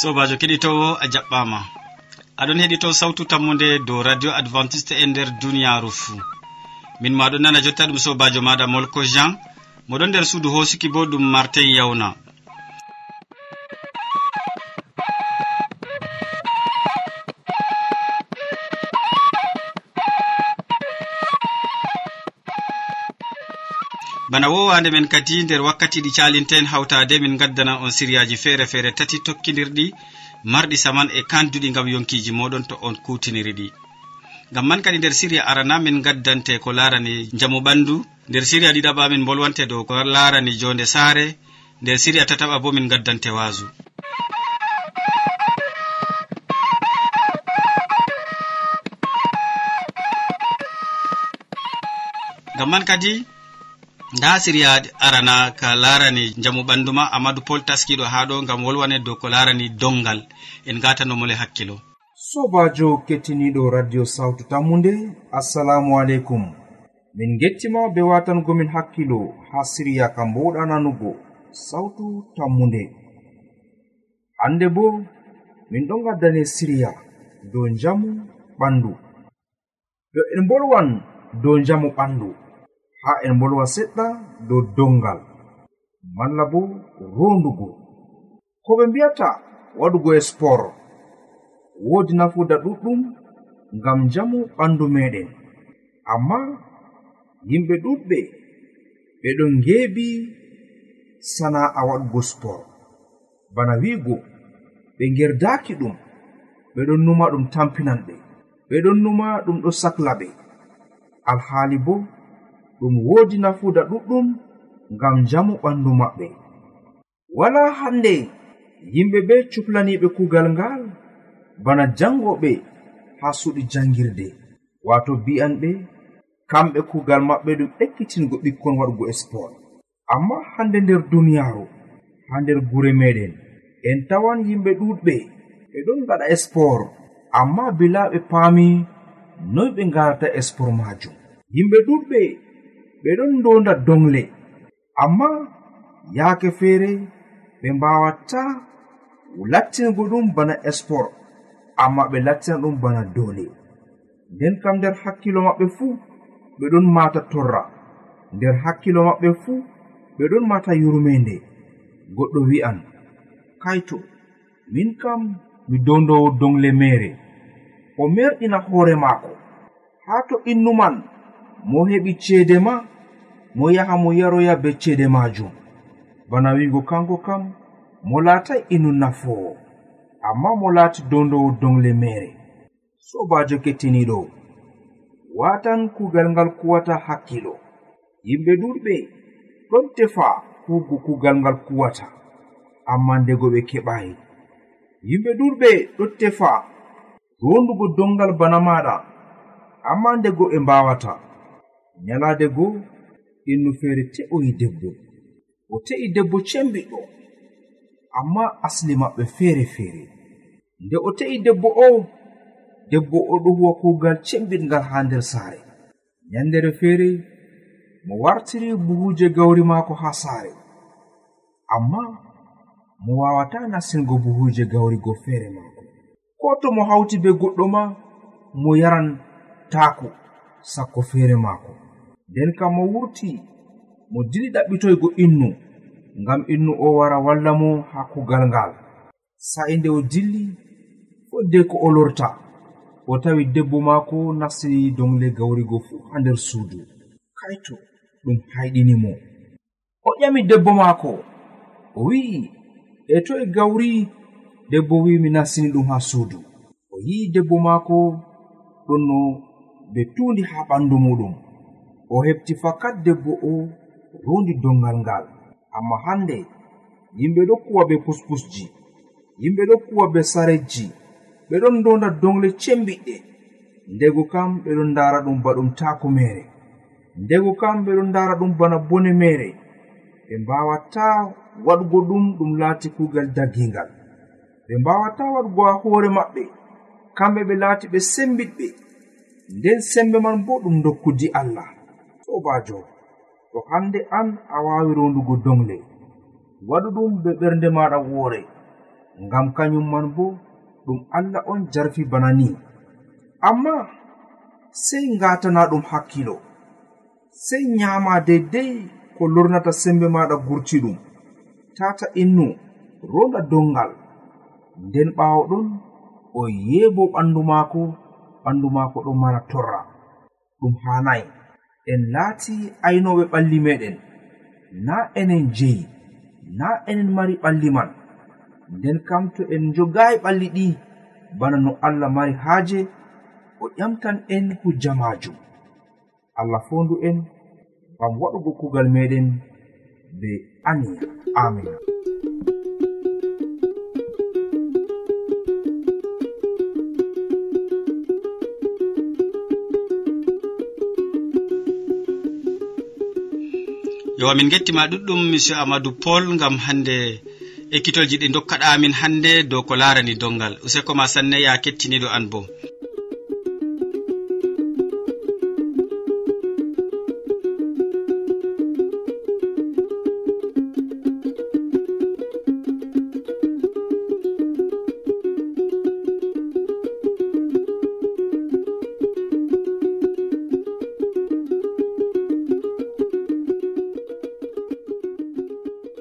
sobajo keɗitowo a jaɓɓama. Aɗon heɗito sawtu tammude dow radio adventiste e nder duniyaru fuu. Min maɗon nana jotta ɗum sobajo maɗa molko jean. Moɗon nder suudu hosuki bo ɗum martin yawna bana wowande men kadi nder wakkati ɗi calinten hawtade min gaddana on siriyaji feere feere tati tokkidirɗi marɗi saman e kanduɗi gam yonkiji moɗon to on kutiniriɗi gam man kadi nder siriya arana min gaddante ko larani jamu ɓandu nder siriya ɗiɗaɓa min bolwante dow ko larani jonde saare nder siriya tataɓa bo min gaddante waasu. Gam man kadi nda siriya arana ka larani jamu ɓanduma amadou pol taskiɗo ha ɗo gam wolwane dow ko larani dongal. En gatanomole hakkilo. Sobajo kettiniɗo radio sawtu tammude assalamu aleykum. Min gettima be watangomin hakkilo ha siriya ka mboɗananugo sawtu tammude hande bo min ɗon gaddane siriya dow jamu ɓandu. To en bolwan dow jamu ɓandu. haa en bolwa seɗɗa dow dongal. Malla bo rondugo ko ɓe mbi'ata waɗugo e spor woodi nafuda ɗuɗɗum ngam njamu ɓandu meɗen amma yimɓe ɗuɗɓe ɓe ɗon ngeeɓi sana'a waɗugo spor bana wiigo ɓe ngerdaaki ɗum ɓe ɗon numa ɗum tampinan ɓe ɓe ɗon numa ɗum ɗo sakla ɓe alhaali bo ɗum woodi nafuda ɗuɗɗum ngam njamu ɓandu maɓɓe. Wala hande yimɓe be cuklaniɓe kugal ngal bana jangoɓe ha suɗi jangirde wato bi'anɓe kamɓe kugal maɓɓe ɗum ekkitingo ɓikkon waɗugo sport amma hande nder duniyaaru ha nder gure meɗen en tawan yimɓe ɗuɗɓe ɓe ɗon ngaɗa sport amma bila ɓe paami noy ɓe ngarata sport majum yimɓe ɗuɗɓe ɓe ɗon donda dongle. Amma yaake feere ɓe mbawata lattingo ɗum bana espor amma ɓe lattina ɗum bana dole nden kam nder hakkilo maɓɓe fuu ɓe ɗon mata torra. Nder hakkilo maɓɓe fuu ɓe ɗon mata yurmende goɗɗo wi'an kaito min kam mi dondowo dongle mere o merɗina hoore maako. Haa to innu man mo heɓi ceede ma mo yaha mo yaroya be ceede majum bana wigo kanko kam mo laatai inu nafowo amma mo laati dondowo dongle mere. Sobajo kettiniɗo watan kugal ngal kuwata hakkilo. Yimɓe ɗuɗɓe ɗon tefa hugo kugal ngal kuwata amma ndego ɓe keɓayi. Yimɓe ɗuɗɓe ɗo tefa rondugo dongal bana maɗa amma ndego ɓe mbawata nyalaade goo innu feere te'oyi debbo. O te'i debbo cembiɗɗo amma asli maɓɓe feere feere nde o te'i debbo o debbo o ɗo huwa kuugal cembiɗngal haa nder saare. Nyandere feere mo wartiri buhuuje gawri maako haa saare. Amma mo waawata nastingo buhuuje gawrigo feere maako. Ko to mo hawti be goɗɗo ma mo yaran taako sakko feere maako. nden kam mo wurti mo dili ɗaɓɓitoygo innu ngam innu o wara walla mo haa kugal ngal. Sa'i nde o dilli fodde ko o lorta o tawi debbo maako nastini dongle gawrigo fuu haa nder suudu. Kaito ɗum hayɗini mo. O ƴami debbo maako o wi'i e toye gawri debbo wi'i mi nastini ɗum haa suudu. O yi'i debbo maako ɗon no be tuundi haa ɓanndu muɗum. o hefti fakat debbo o rondi dongal ngal. Amma hande yimɓe ɗo kuwa be puspusji yimɓe ɗo kuwa be sarejji ɓe ɗon donda dongle cembiɗɗe ndego kam ɓe ɗon ndara ɗum ba ɗum taako mere. Ndego kam ɓe ɗon ndara ɗum bana bone mere. Ɓe mbawata waɗugo ɗum ɗum laati kugal daggingal ɓe mbawata waɗugo ha hoore maɓɓe. Kamɓe ɓe laati ɓe sembiɗɓe. Nden sembe man bo ɗum dokkudi allah. sobajo. To hande an a wawi rondugo dongle waɗu ɗum be ɓernde maɗa woore. Ngam kañum man bo ɗum allah on jarfi bana ni. Amma sey ngatana ɗum hakkilo sey nyama deydey ko lornata sembe maɗa gurti ɗum tata innu ronda dongal. Nden ɓawo ɗon o yeebo ɓandu maako ɓandu maako ɗon mara torra ɗum hanayi en laati aynoɓe ɓalli meɗen na enen jeyi na enen mari ɓalli man. Nden kam to en jogayi ɓalli ɗi bana no allah mari haaje o ƴamtan en hujja majum allah fondu en ngam waɗugo kugal meɗen be aniya amina yowa min gettima ɗuɗɗum monsieur amadou paul gam hande ekkitolji ɗi dokkaɗamin hande dow ko larani dongal. Useko ma sanne ya kettiniɗo an bo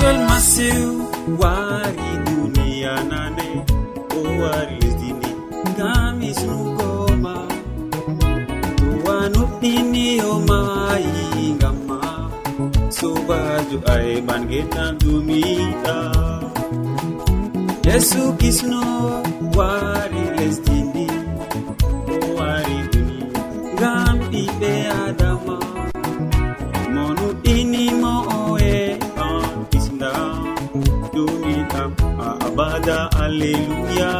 yeesol masiw wari duniya nane o wari lesdini ngam isnugoma duwa o mayi ngamma. Sobajo aeɓan geɗan dumiɗa yesu kisno wari alleluya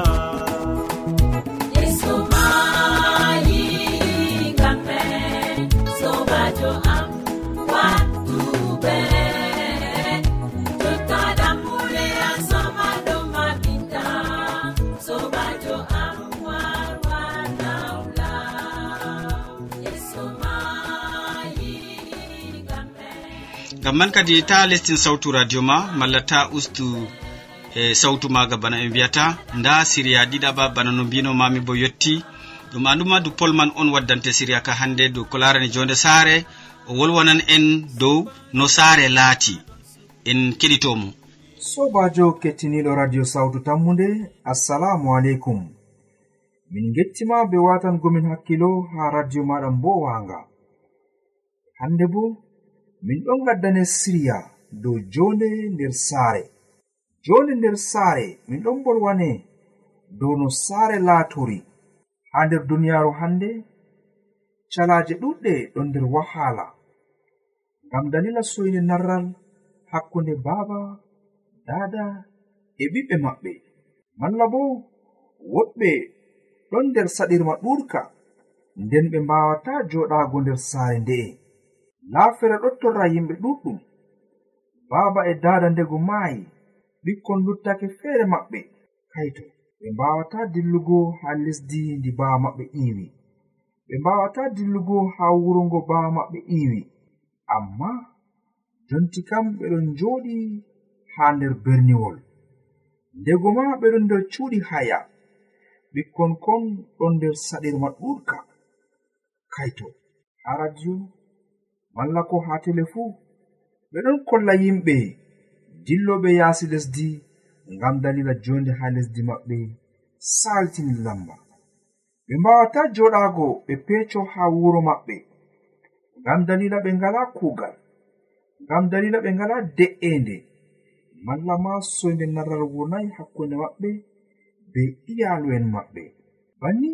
gam man kadi ta lestin sawtu radio ma malla ta ustu e sawtu maga bana en mbiyata. Nda siriya ɗiɗaɓa bana no mbino mami bo yetti ɗum anduma du polman on waddante siriya ka hande dow ko larani jonde saare. O wolwanan en dow no saare laati. En keɗitomo sobajo kettiniɗo radio sawtu tammude assalamu aleykum. Min gettima be watangomin hakkilo ha radio maɗam bo wanga. Hande bo min ɗon gaddane siriya dow jonde nder saare. joni nder saare min ɗon bolwane dow no saare laatori ha nder duniyaaru hannde calaaje ɗuɗɗe ɗon nder wahaala. Ngam dalila soyne narral hakkunde baaba dada e ɓiɓɓe maɓɓe. Malla bo woɗɓe ɗon nder saɗirma ɗurka nden ɓe mbawata joɗago nder saare nde'e laafere ɗottorra yimɓe ɗuɗɗum baaba e dada ndego maayi. ɓikkon luttake feere maɓɓe. Kaito ɓe mbawata dillugo ha lesdi ndi baa maɓɓe iwi ɓe mbawata dillugo ha wuro ngo baa maɓɓe iwi amma jonti kam ɓeɗon joɗi ha nder berniwol. Ndego ma ɓeɗon nder cuuɗi haya. Ɓikkon kon ɗon nder saɗirma ɗurka kaito ha radio malla ko ha tele fuu ɓeɗon kolla yimɓe. dilloɓe yaasi lesdi ngam dalila jonde ha lesdi maɓɓe saltini lamba. Ɓe mbawata joɗago ɓe peco ha wuro maɓɓe ngam dalila ɓe ngala kugal ngam dalila ɓe ngala de'ende malla ma soyde narral wurnayi hakkunde maɓɓe be iyalu'en maɓɓe. Banni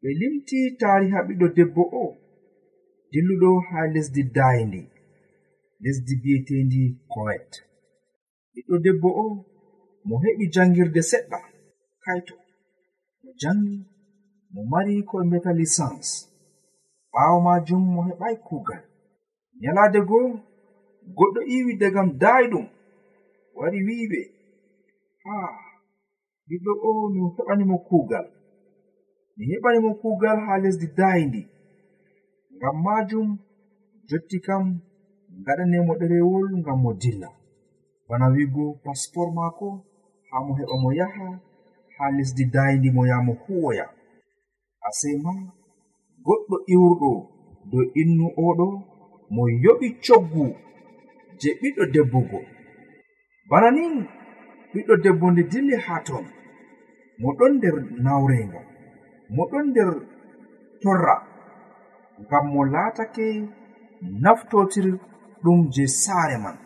ɓe limti tariha ɓiɗɗo debbo o dilluɗo ha lesdi dayndi lesdi bi'etendi koet ɓiɗɗo debbo o mo heɓi jangirde seɗɗa. Kaito mo jangi mo mari koe mbiyata licence ɓawo majum mo heɓai kugal nyalade goo goɗɗo iwi dagam daiɗum wari wiɓe ha ɓiɗɗo o mi heɓanimo kugal mi heɓanimo kugal ha lesdi dayndi ngam majum jotti kam gaɗanemo ɗerewol ngam mo dilla. bana wigo paspor maako haa mo heɓa mo yaha haa lesdi dayndi mo yaha mo huwoya. Ase ma goɗɗo iwurɗo dow innu oɗo mo yoɓi coggu je ɓiɗɗo debbogo bana ni ɓiɗɗo debbo nde dilli haa ton mo ɗon nder nawrenga mo ɗon nder torra ngam mo laatake naftotir ɗum je saare man.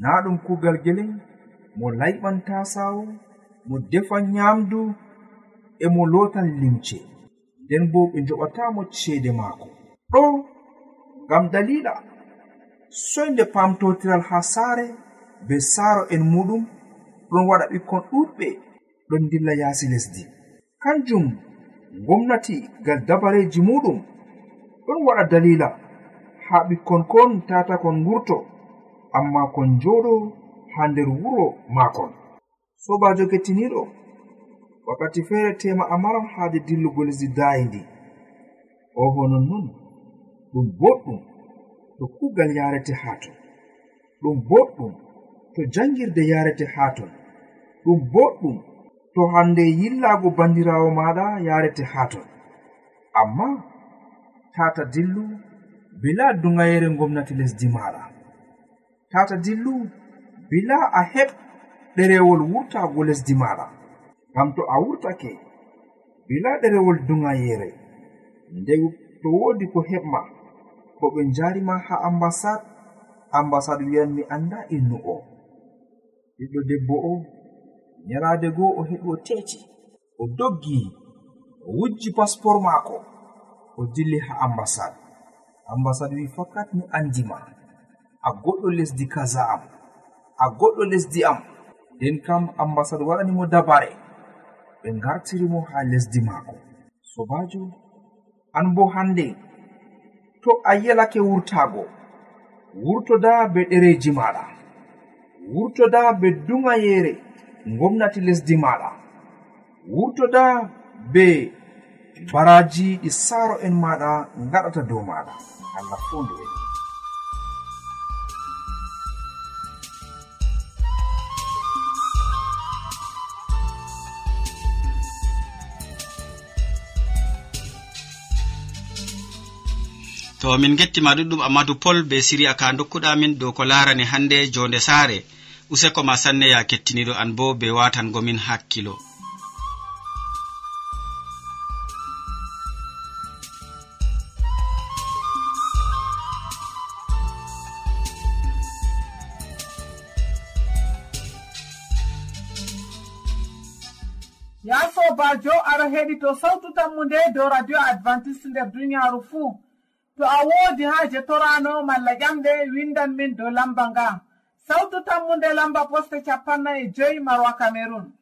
na ɗum kugal gele mo layɓan tasawo mo defan nyamdu e mo lotan limce. Nden bo ɓe joɓatamo ceede maako. Ɗo ngam dalila soynde pamtotiral ha saare be saaro en muɗum ɗon waɗa ɓikkon ɗuɗɓe ɗon dilla yaasi lesdi. Kanjum gomnati gal dabareji muɗum ɗon waɗa dalila ha ɓikkon kon tatakon ngurto. amma kon joɗo ha nder wuro makon sobajo kettiniɗo wakkati feere tema a maran haade dillugo lesdi dayidi oho nonnon ɗum boɗɗum to kugal yarete haa ton. Ɗum boɗɗum to jangirde yarete haa ton. Ɗum boɗɗum to hande yillago bandirawo maɗa yarete haa ton. Amma tata dillu bila dugayere gomnati lesdi maɗa tata dillu bila a heɓ ɗerewol wurtago lesdi maɗa. Ngam to a wurtake bila ɗerewol dugayere nde to wodi ko heɓma ko ɓe jarima ha ambasad ambasad wiyan mi anda innu o. Ɓiɗɗo debbo o nyalade goo o heɓi o teti o doggi o wujji pasport maako o dilli ha ambasad ambasad wi fakat mi andima a goɗɗo lesdi kaza am. A goɗɗo lesdi am. Nden kam ambasad waɗanimo dabare. Ɓe gartirimo ha lesdi maako. Sobajo an bo hande. To a yelake wurtago. Wurtoda be ɗereji maɗa. Wurtoda be dumayere gomnati lesdi maɗa. Wurtoda be baraji ɗi saaro en maɗa gaɗata dow maɗa. Allah fondu en. to min gettima ɗuɗɗum amadou pol be siriya ka dokkuɗamin dow ko larani hannde jonde saare. Useko ma sanne ya kettiniɗo an bo be watangomin hakkilo. Ya sobajo ara heɗito sawtu tammu nde dow radio adventiste nder duniyaaru fuu. to a woodi haaje torano malla ƴamɗe windan min dow lamba nga. Sawtu tammunde lamba poste capannay e joyi marwa cameron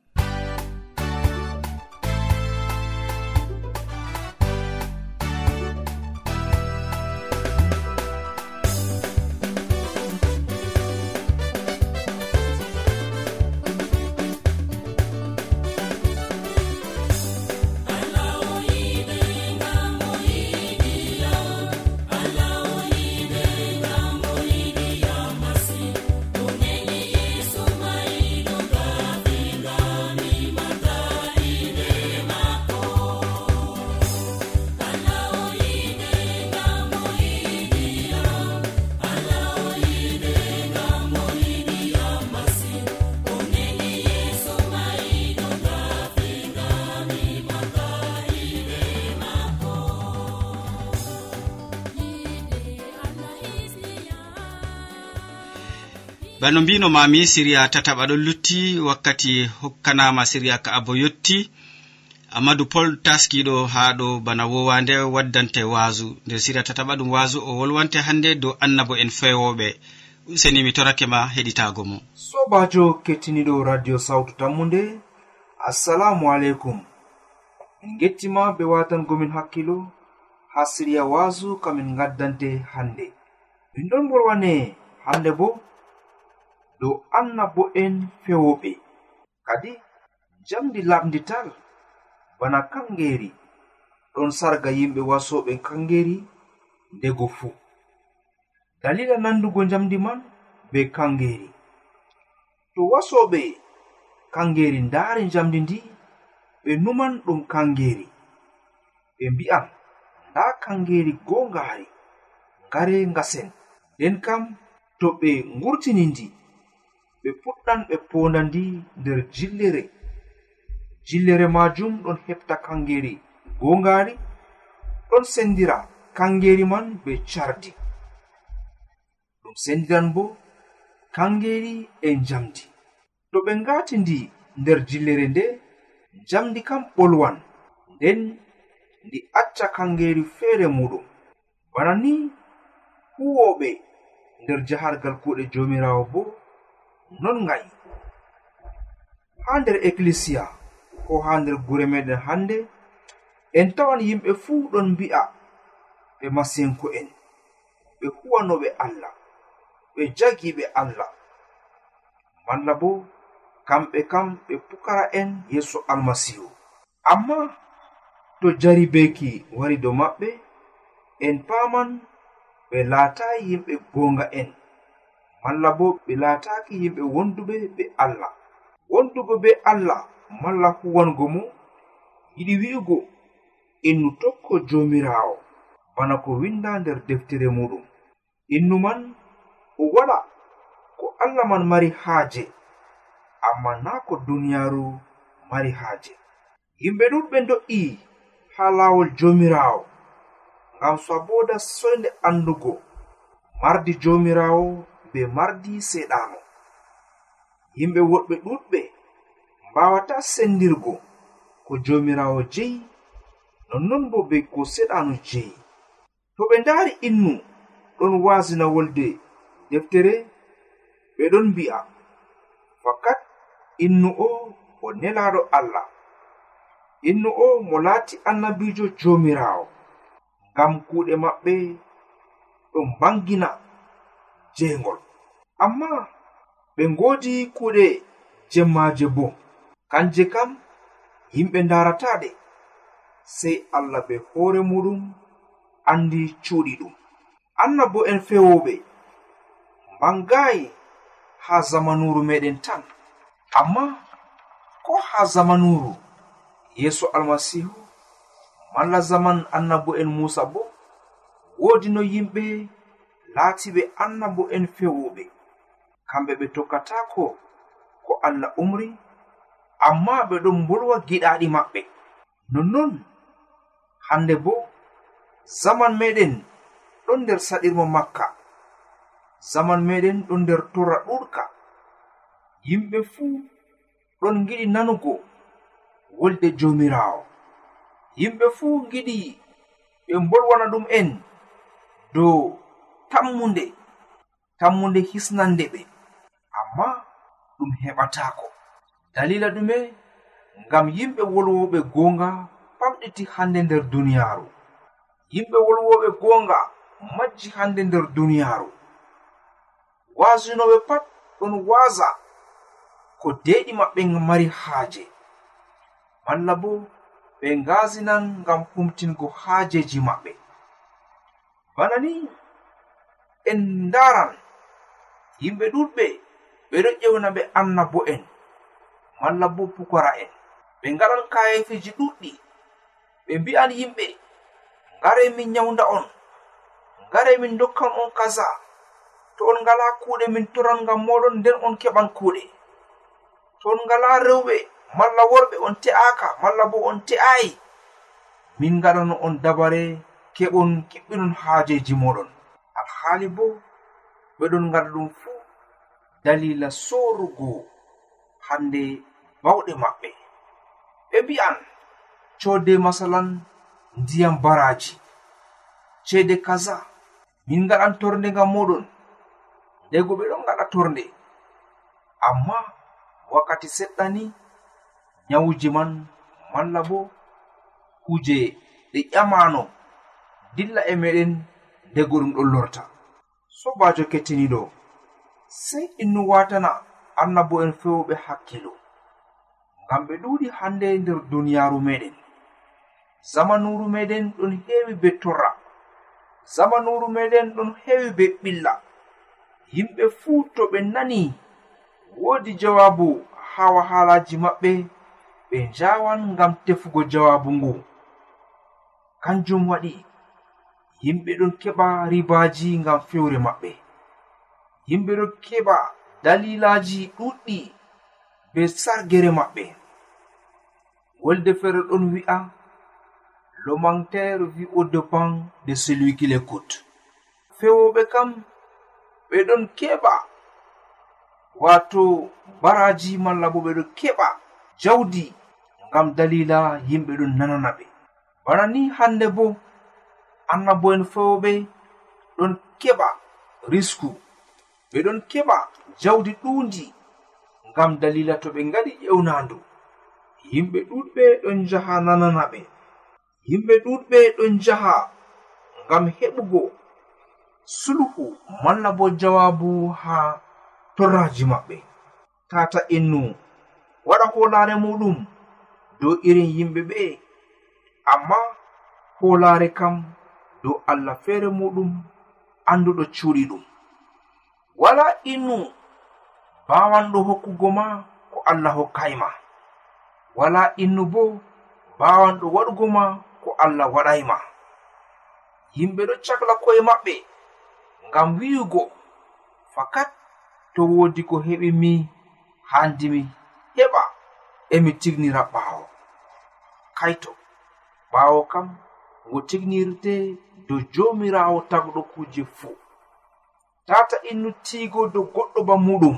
bano mbino mami siriya tataɓa ɗon lutti wakkati hokkanama siriya ka'abo yetti amadou pol taskiɗo ha ɗo bana wowande waddante wasu nder siriya tataɓa ɗum wasu o wolwante hannde dow annabo en fewoɓe useni mi torake ma heɗitago mo. Sobajo kettiniɗo radio sawtu tammude assalamu aleykum. En gettima be watangomin hakkilo ha siriya wasu kamin gaddante hannde. Min ɗon bolwane hannde bo dow annabo'en fewoɓe kadi jamdi lamdital bana kangeri ɗon sarga yimɓe wasoɓe kangeri ndego fuu. Dalila nandugo jamdi man be kangeri to wasoɓe kangeri ndaari jamdi ndi ɓe numan ɗum kangeri ɓe mbi'an nda kangeri gongaari ngare ngasen. Nden kam to ɓe ngurtini ndi ɓe puɗɗan ɓe ponda ndi nder jillere. Jillere majum ɗon heɓta kangeri gongari ɗon sendira kangeri man be cardi ɗum sendiran bo kangeri e jamdi to ɓe ngati ndi nder jillere nde jamdi kam ɓolwan. Nden ndi acca kangeri feere muɗum. Bana ni huwoɓe nder jahargal kuuɗe jomirawo bo non nga'i. Ha nder ecclesia ko ha nder gure meɗen hande en tawan yimɓe fuu ɗon mbi'a ɓe masinko'en ɓe huwanoɓe allah ɓe jagiɓe allah. Malla bo kamɓe kam ɓe pukara en yeeso almasihu. Amma to jaribeki wari dow maɓɓe en paman ɓe laatayi yimɓe gonga en malla bo ɓe laataki yimɓe wonduɓe be allah. Wondugo be allah malla huwango mo yiɗi wi'ugo innu tokko jomirawo bana ko winda nder deftere muɗum. Innu man o waɗa ko allah man mari haaje. Amma na ko duniyaru mari haaje. Yimɓe ɗuɗɓe do'i ha laawol jomirawo ngam saboda soyde andugo mardi jomirawo ɓe mardi seɗano. Yimɓe woɗɓe ɗuɗɓe mbawata sendirgo ko jomirawo jeyi nonnon bo be ko seɗano jeyi. To ɓe ndari innu ɗon wasina wolde deftere ɓe ɗon mbi'a fakat innu o o nelaɗo allah. Innu o mo laati annabijo jomirawo. Ngam kuuɗe maɓɓe ɗon bangina jeengol. amma ɓe ngodi kuɗe jemmaaje bo kanje kam yimɓe ndarataɗe sey allah be hoore muɗum andi cuuɗi ɗum. Anna bo en fewoɓe mangayi ha zamanuru meɗen tan amma ko ha zamanuru yeeso almasihu malla zaman annabo'en musa bo woodi no yimɓe laatiɓe annabo'en fewoɓe kamɓe ɓe tokkatako ko allah umri amma ɓe ɗon bolwa giɗaɗi maɓɓe. Nonnon hande bo zaman meɗen ɗon nder saɗirmo makka. Zaman meɗen ɗon nder torra ɗuɗka yimɓe fuu ɗon giɗi nanugo wolde jomirawo. Yimɓe fuu giɗi ɓe bolwana ɗum en dow tammunde tammunde hisnande ɓe. amma ɗum heɓatako dalila ɗume ngam yimɓe wolwoɓe gonga famɗiti hande nder duniyaaru. Yimɓe wolwoɓe gonga majji hande nder duniyaaru. Waasinoɓe pat ɗon waasa ko deeɗi maɓɓe mari haaje. Malla bo ɓe ngaasinan ngam humtingo haajeji maɓɓe. Bana ni en ndaran yimɓe ɗuɗɓe ɓeɗo ƴewna ɓe annabo en malla bo pukara en ɓe ngaɗan kayefeji ɗuɗɗi. Ɓe mbi'an yimɓe ngare min nyawda on ngare min dokkan on kaza. To on ngala kuuɗe min toran ngam moɗon nden on keɓan kuuɗe. To on ngala rewɓe malla worɓe on te'aka malla bo on te'ayi. Min ngaɗano on dabare keɓon kiɓɓinon haajeji moɗon. Alhaali bo ɓeɗon ngaɗa ɗum fuu dalila sorugo hande bawɗe maɓɓe. Ɓe mbi'an code masalan ndiyam baraji ceede kaza min ngaɗan torde ngam moɗon ndego ɓe ɗon ngaɗa torde amma wakkati seɗɗa ni nyawuji man malla bo kuje ɗe ƴamano dilla e meɗen ndego ɗum ɗon lorta. Sobajo kettiniɗo sey innu watana annabo en fewɓe hakkilo. Ngam ɓe ɗuuɗi hande e nder duniyaaru meɗen. Zamanuru meɗen ɗon heewi be torra. Zamanuru meɗen ɗon heewi be ɓilla. Yimɓe fuu to ɓe nani woodi jawabu ha wahalaji maɓɓe ɓe njawan ngam tefugo jawabu ngu. Kanjum waɗi yimɓe ɗon keɓa ribaji ngam fewre maɓɓe. yimɓe ɗo keɓa dalilaji ɗuɗɗi be sargere maɓɓe. Wolde feere ɗon wi'a le mantere vi au dépens de celui qui l'écoute fewoɓe kam ɓe ɗon keɓa wato baraji malla bo ɓe ɗo keɓa jawdi ngam dalila yimɓe ɗon nanana ɓe. Bana ni hande bo annabo'en fewoɓe ɗon keɓa risku. ɓe ɗon keɓa jawdi ɗuundi ngam dalila to ɓe ngaɗi ƴewnandu. Yimɓe ɗuɗɓe ɗon njaha nanana ɓe yimɓe ɗuɗɓe ɗon njaha ngam heɓugo sulhu malla bo jawabu haa torraji maɓɓe. Tata innu waɗa hoolaare muɗum dow irin yimɓe ɓe amma hoolaare kam dow allah feere muɗum annduɗo cuuɗi ɗum. wala innu bawanɗo hokkugo ma ko allah hokkayma wala innu bo bawanɗo waɗugo ma ko allah waɗayma yimɓe ɗo cakla koye maɓɓe ngam wi'ugo. Fakat to woodi ko heɓi mi handimi heɓa emi tignira ɓaawo. Kaito ɓaawo kam ngo tignirte dow jomirawo tagɗo kuje fuu. tata innu tiigo dow goɗɗo ba muɗum.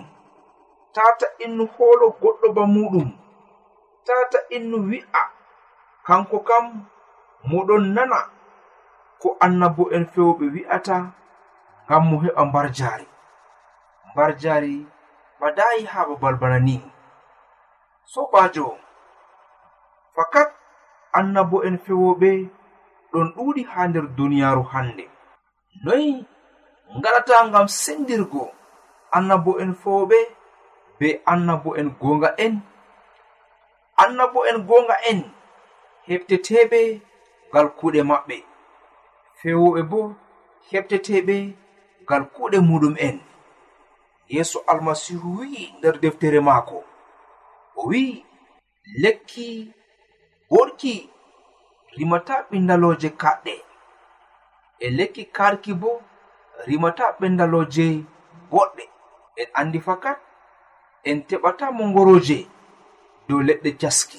Tata innu hoolo goɗɗo ba muɗum. Tata innu wi'a. Kanko kam moɗon nana ko annabo'en fewɓe wi'ata ngam mo heɓa mbar jaari mbar jaari badayi ha babal bana ni. Sobajo fakat annabo'en fewoɓe ɗon ɗuuɗi haa nder duniyaaru hannde. Noyi ngaɗata ngam sendirgo annabo en fowɓe be annabo en gonga en annabo en gonga en heɓteteɓe ngal kuuɗe maɓɓe. Fewoɓe bo heɓteteɓe ngal kuuɗe muɗum en yeeso almasihu wi'i nder deftere maako. O wi'i lekki borki rimata ɓindalooje kaɗɗe e lekki karki bo rimata ɓendaloje boɗɗe en andi fakat en teɓata mongoroje dow leɗɗe caski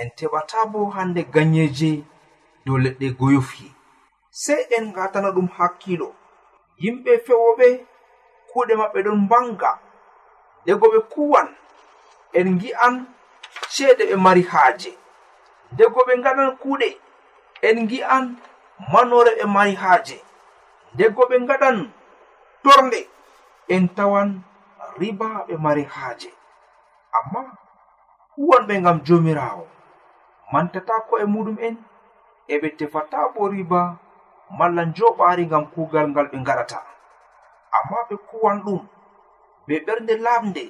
en teɓata bo hande ganyeje dow leɗɗe goyofi. Sei en gatana ɗum hakkilo. Yimɓe fewoɓe kuuɗe maɓɓe ɗon mbanga dego ɓe kuwan en gi'an ceeɗe ɓe mari haaje. Dego ɓe ngaɗan kuuɗe en gi'an manore ɓe mari haaje. deggo ɓe ngaɗan torde en tawan riba ɓe mari haaje. Amma huwanɓe ngam jomirawo mantatako e muɗum en eɓe tefata bo riba malla njoɓari ngam kugal ngal ɓe ngaɗata. Amma ɓe kuwan ɗum be ɓernde lamde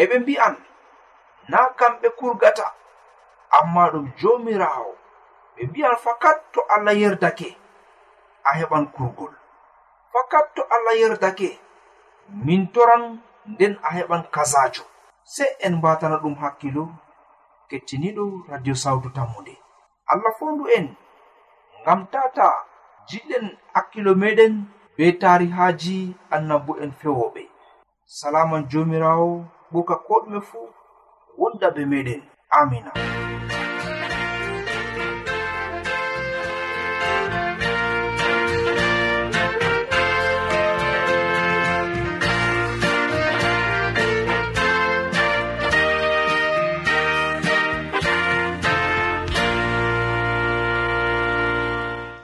eɓe mbi'an na kamɓe kurgata amma ɗum jomirawo ɓe mbi'an fakat to allah yerdake a heɓan kurgol. fakat to allah yerdake min toran nden a heɓan kasajo sei en mbatana ɗum hakkilo kettiniɗo radio sawtu tammude. Allah fondu en ngam tata jiɗɗen hakkilo meɗen be tarihaji annabo en fewoɓe. Salaman jomirawo ɓuka ko ɗume fuu wonda be meɗen. Amina.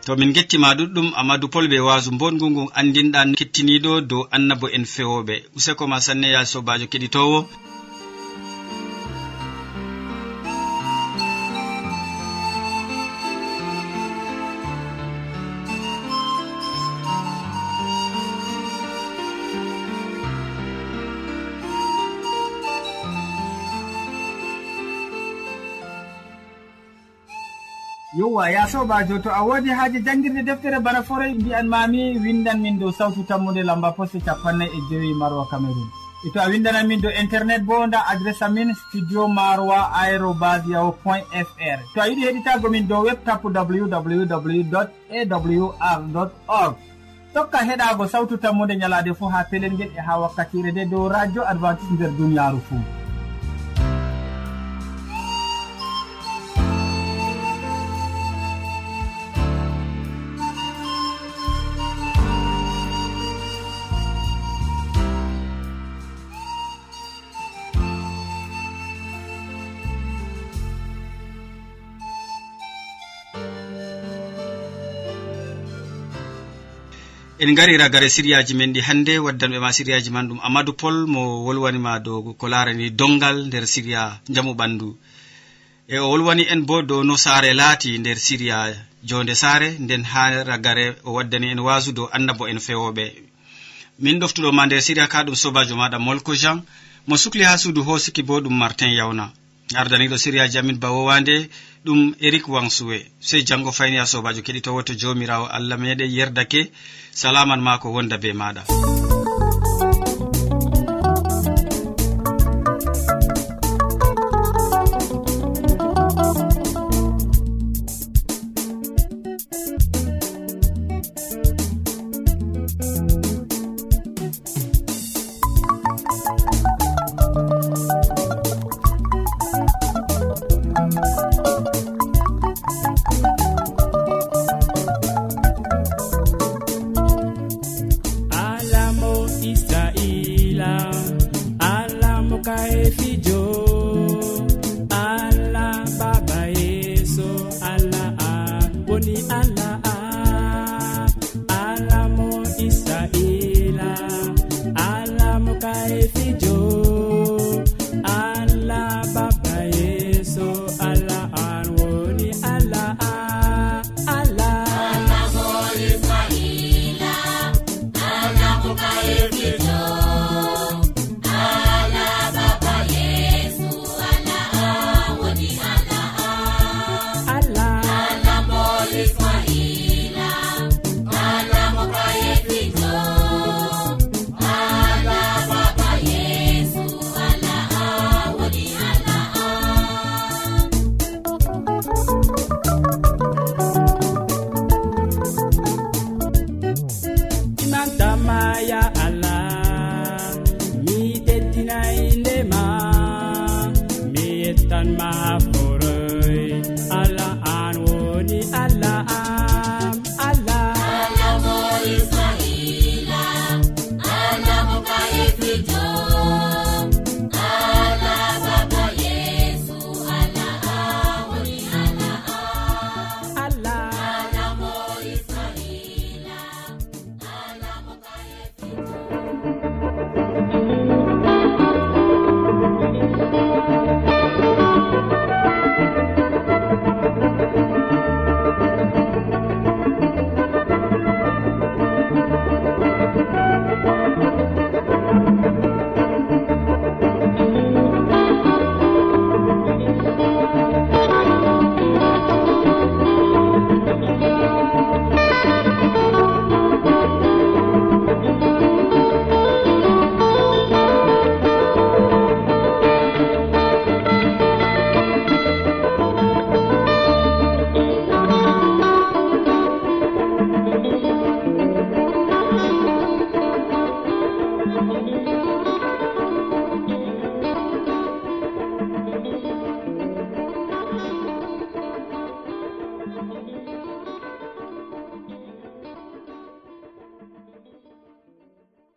to min gettima ɗuɗɗum amadou pol ɓe wasu bongu ngun andinɗan kettiniɗo dow annabo en fewoɓe. Useko ma sanne ya sobajo keɗitowo. yowa ya sobajo to a wodi haaji jangirde deftere bana forey mbiyan mami windan min dow sawtu tammude lamba poste capannay e joyi marwa cameron e to a windanan min dow internet bo nda adresse amin studio maroa aérobas yaho point fr to a yiɗi heɗitago min dow web tapu www awr org. Tokka heɗago sawtu tammude ñalade fo ha pelel ngel e ha wakkatire nde dow radio adventice nder duniyaru fou en gari ragare siriyaji men ɗi hannde waddanɓe ma siriyaji man ɗum amadou pol mo wolwanima dow ko larani dongal nder siriya jamu ɓandu. E o wolwani en bo dow no saare laati nder siriya jonde saare nden ha ragare o waddani en wasu dow annabo en fewoɓe min ɗoftuɗoma nder siriya ka ɗum sobajo maɗa molko jean mo sukli ha suudu hosiki bo ɗum martin yawna. Ardaniɗo siriyaji amin bawowande ɗum eric wansuwe sey jango fayni a sobajo keɗitowo to jomirawo allah meɗe yerdake. Salaman ma ko wonda be maɗa.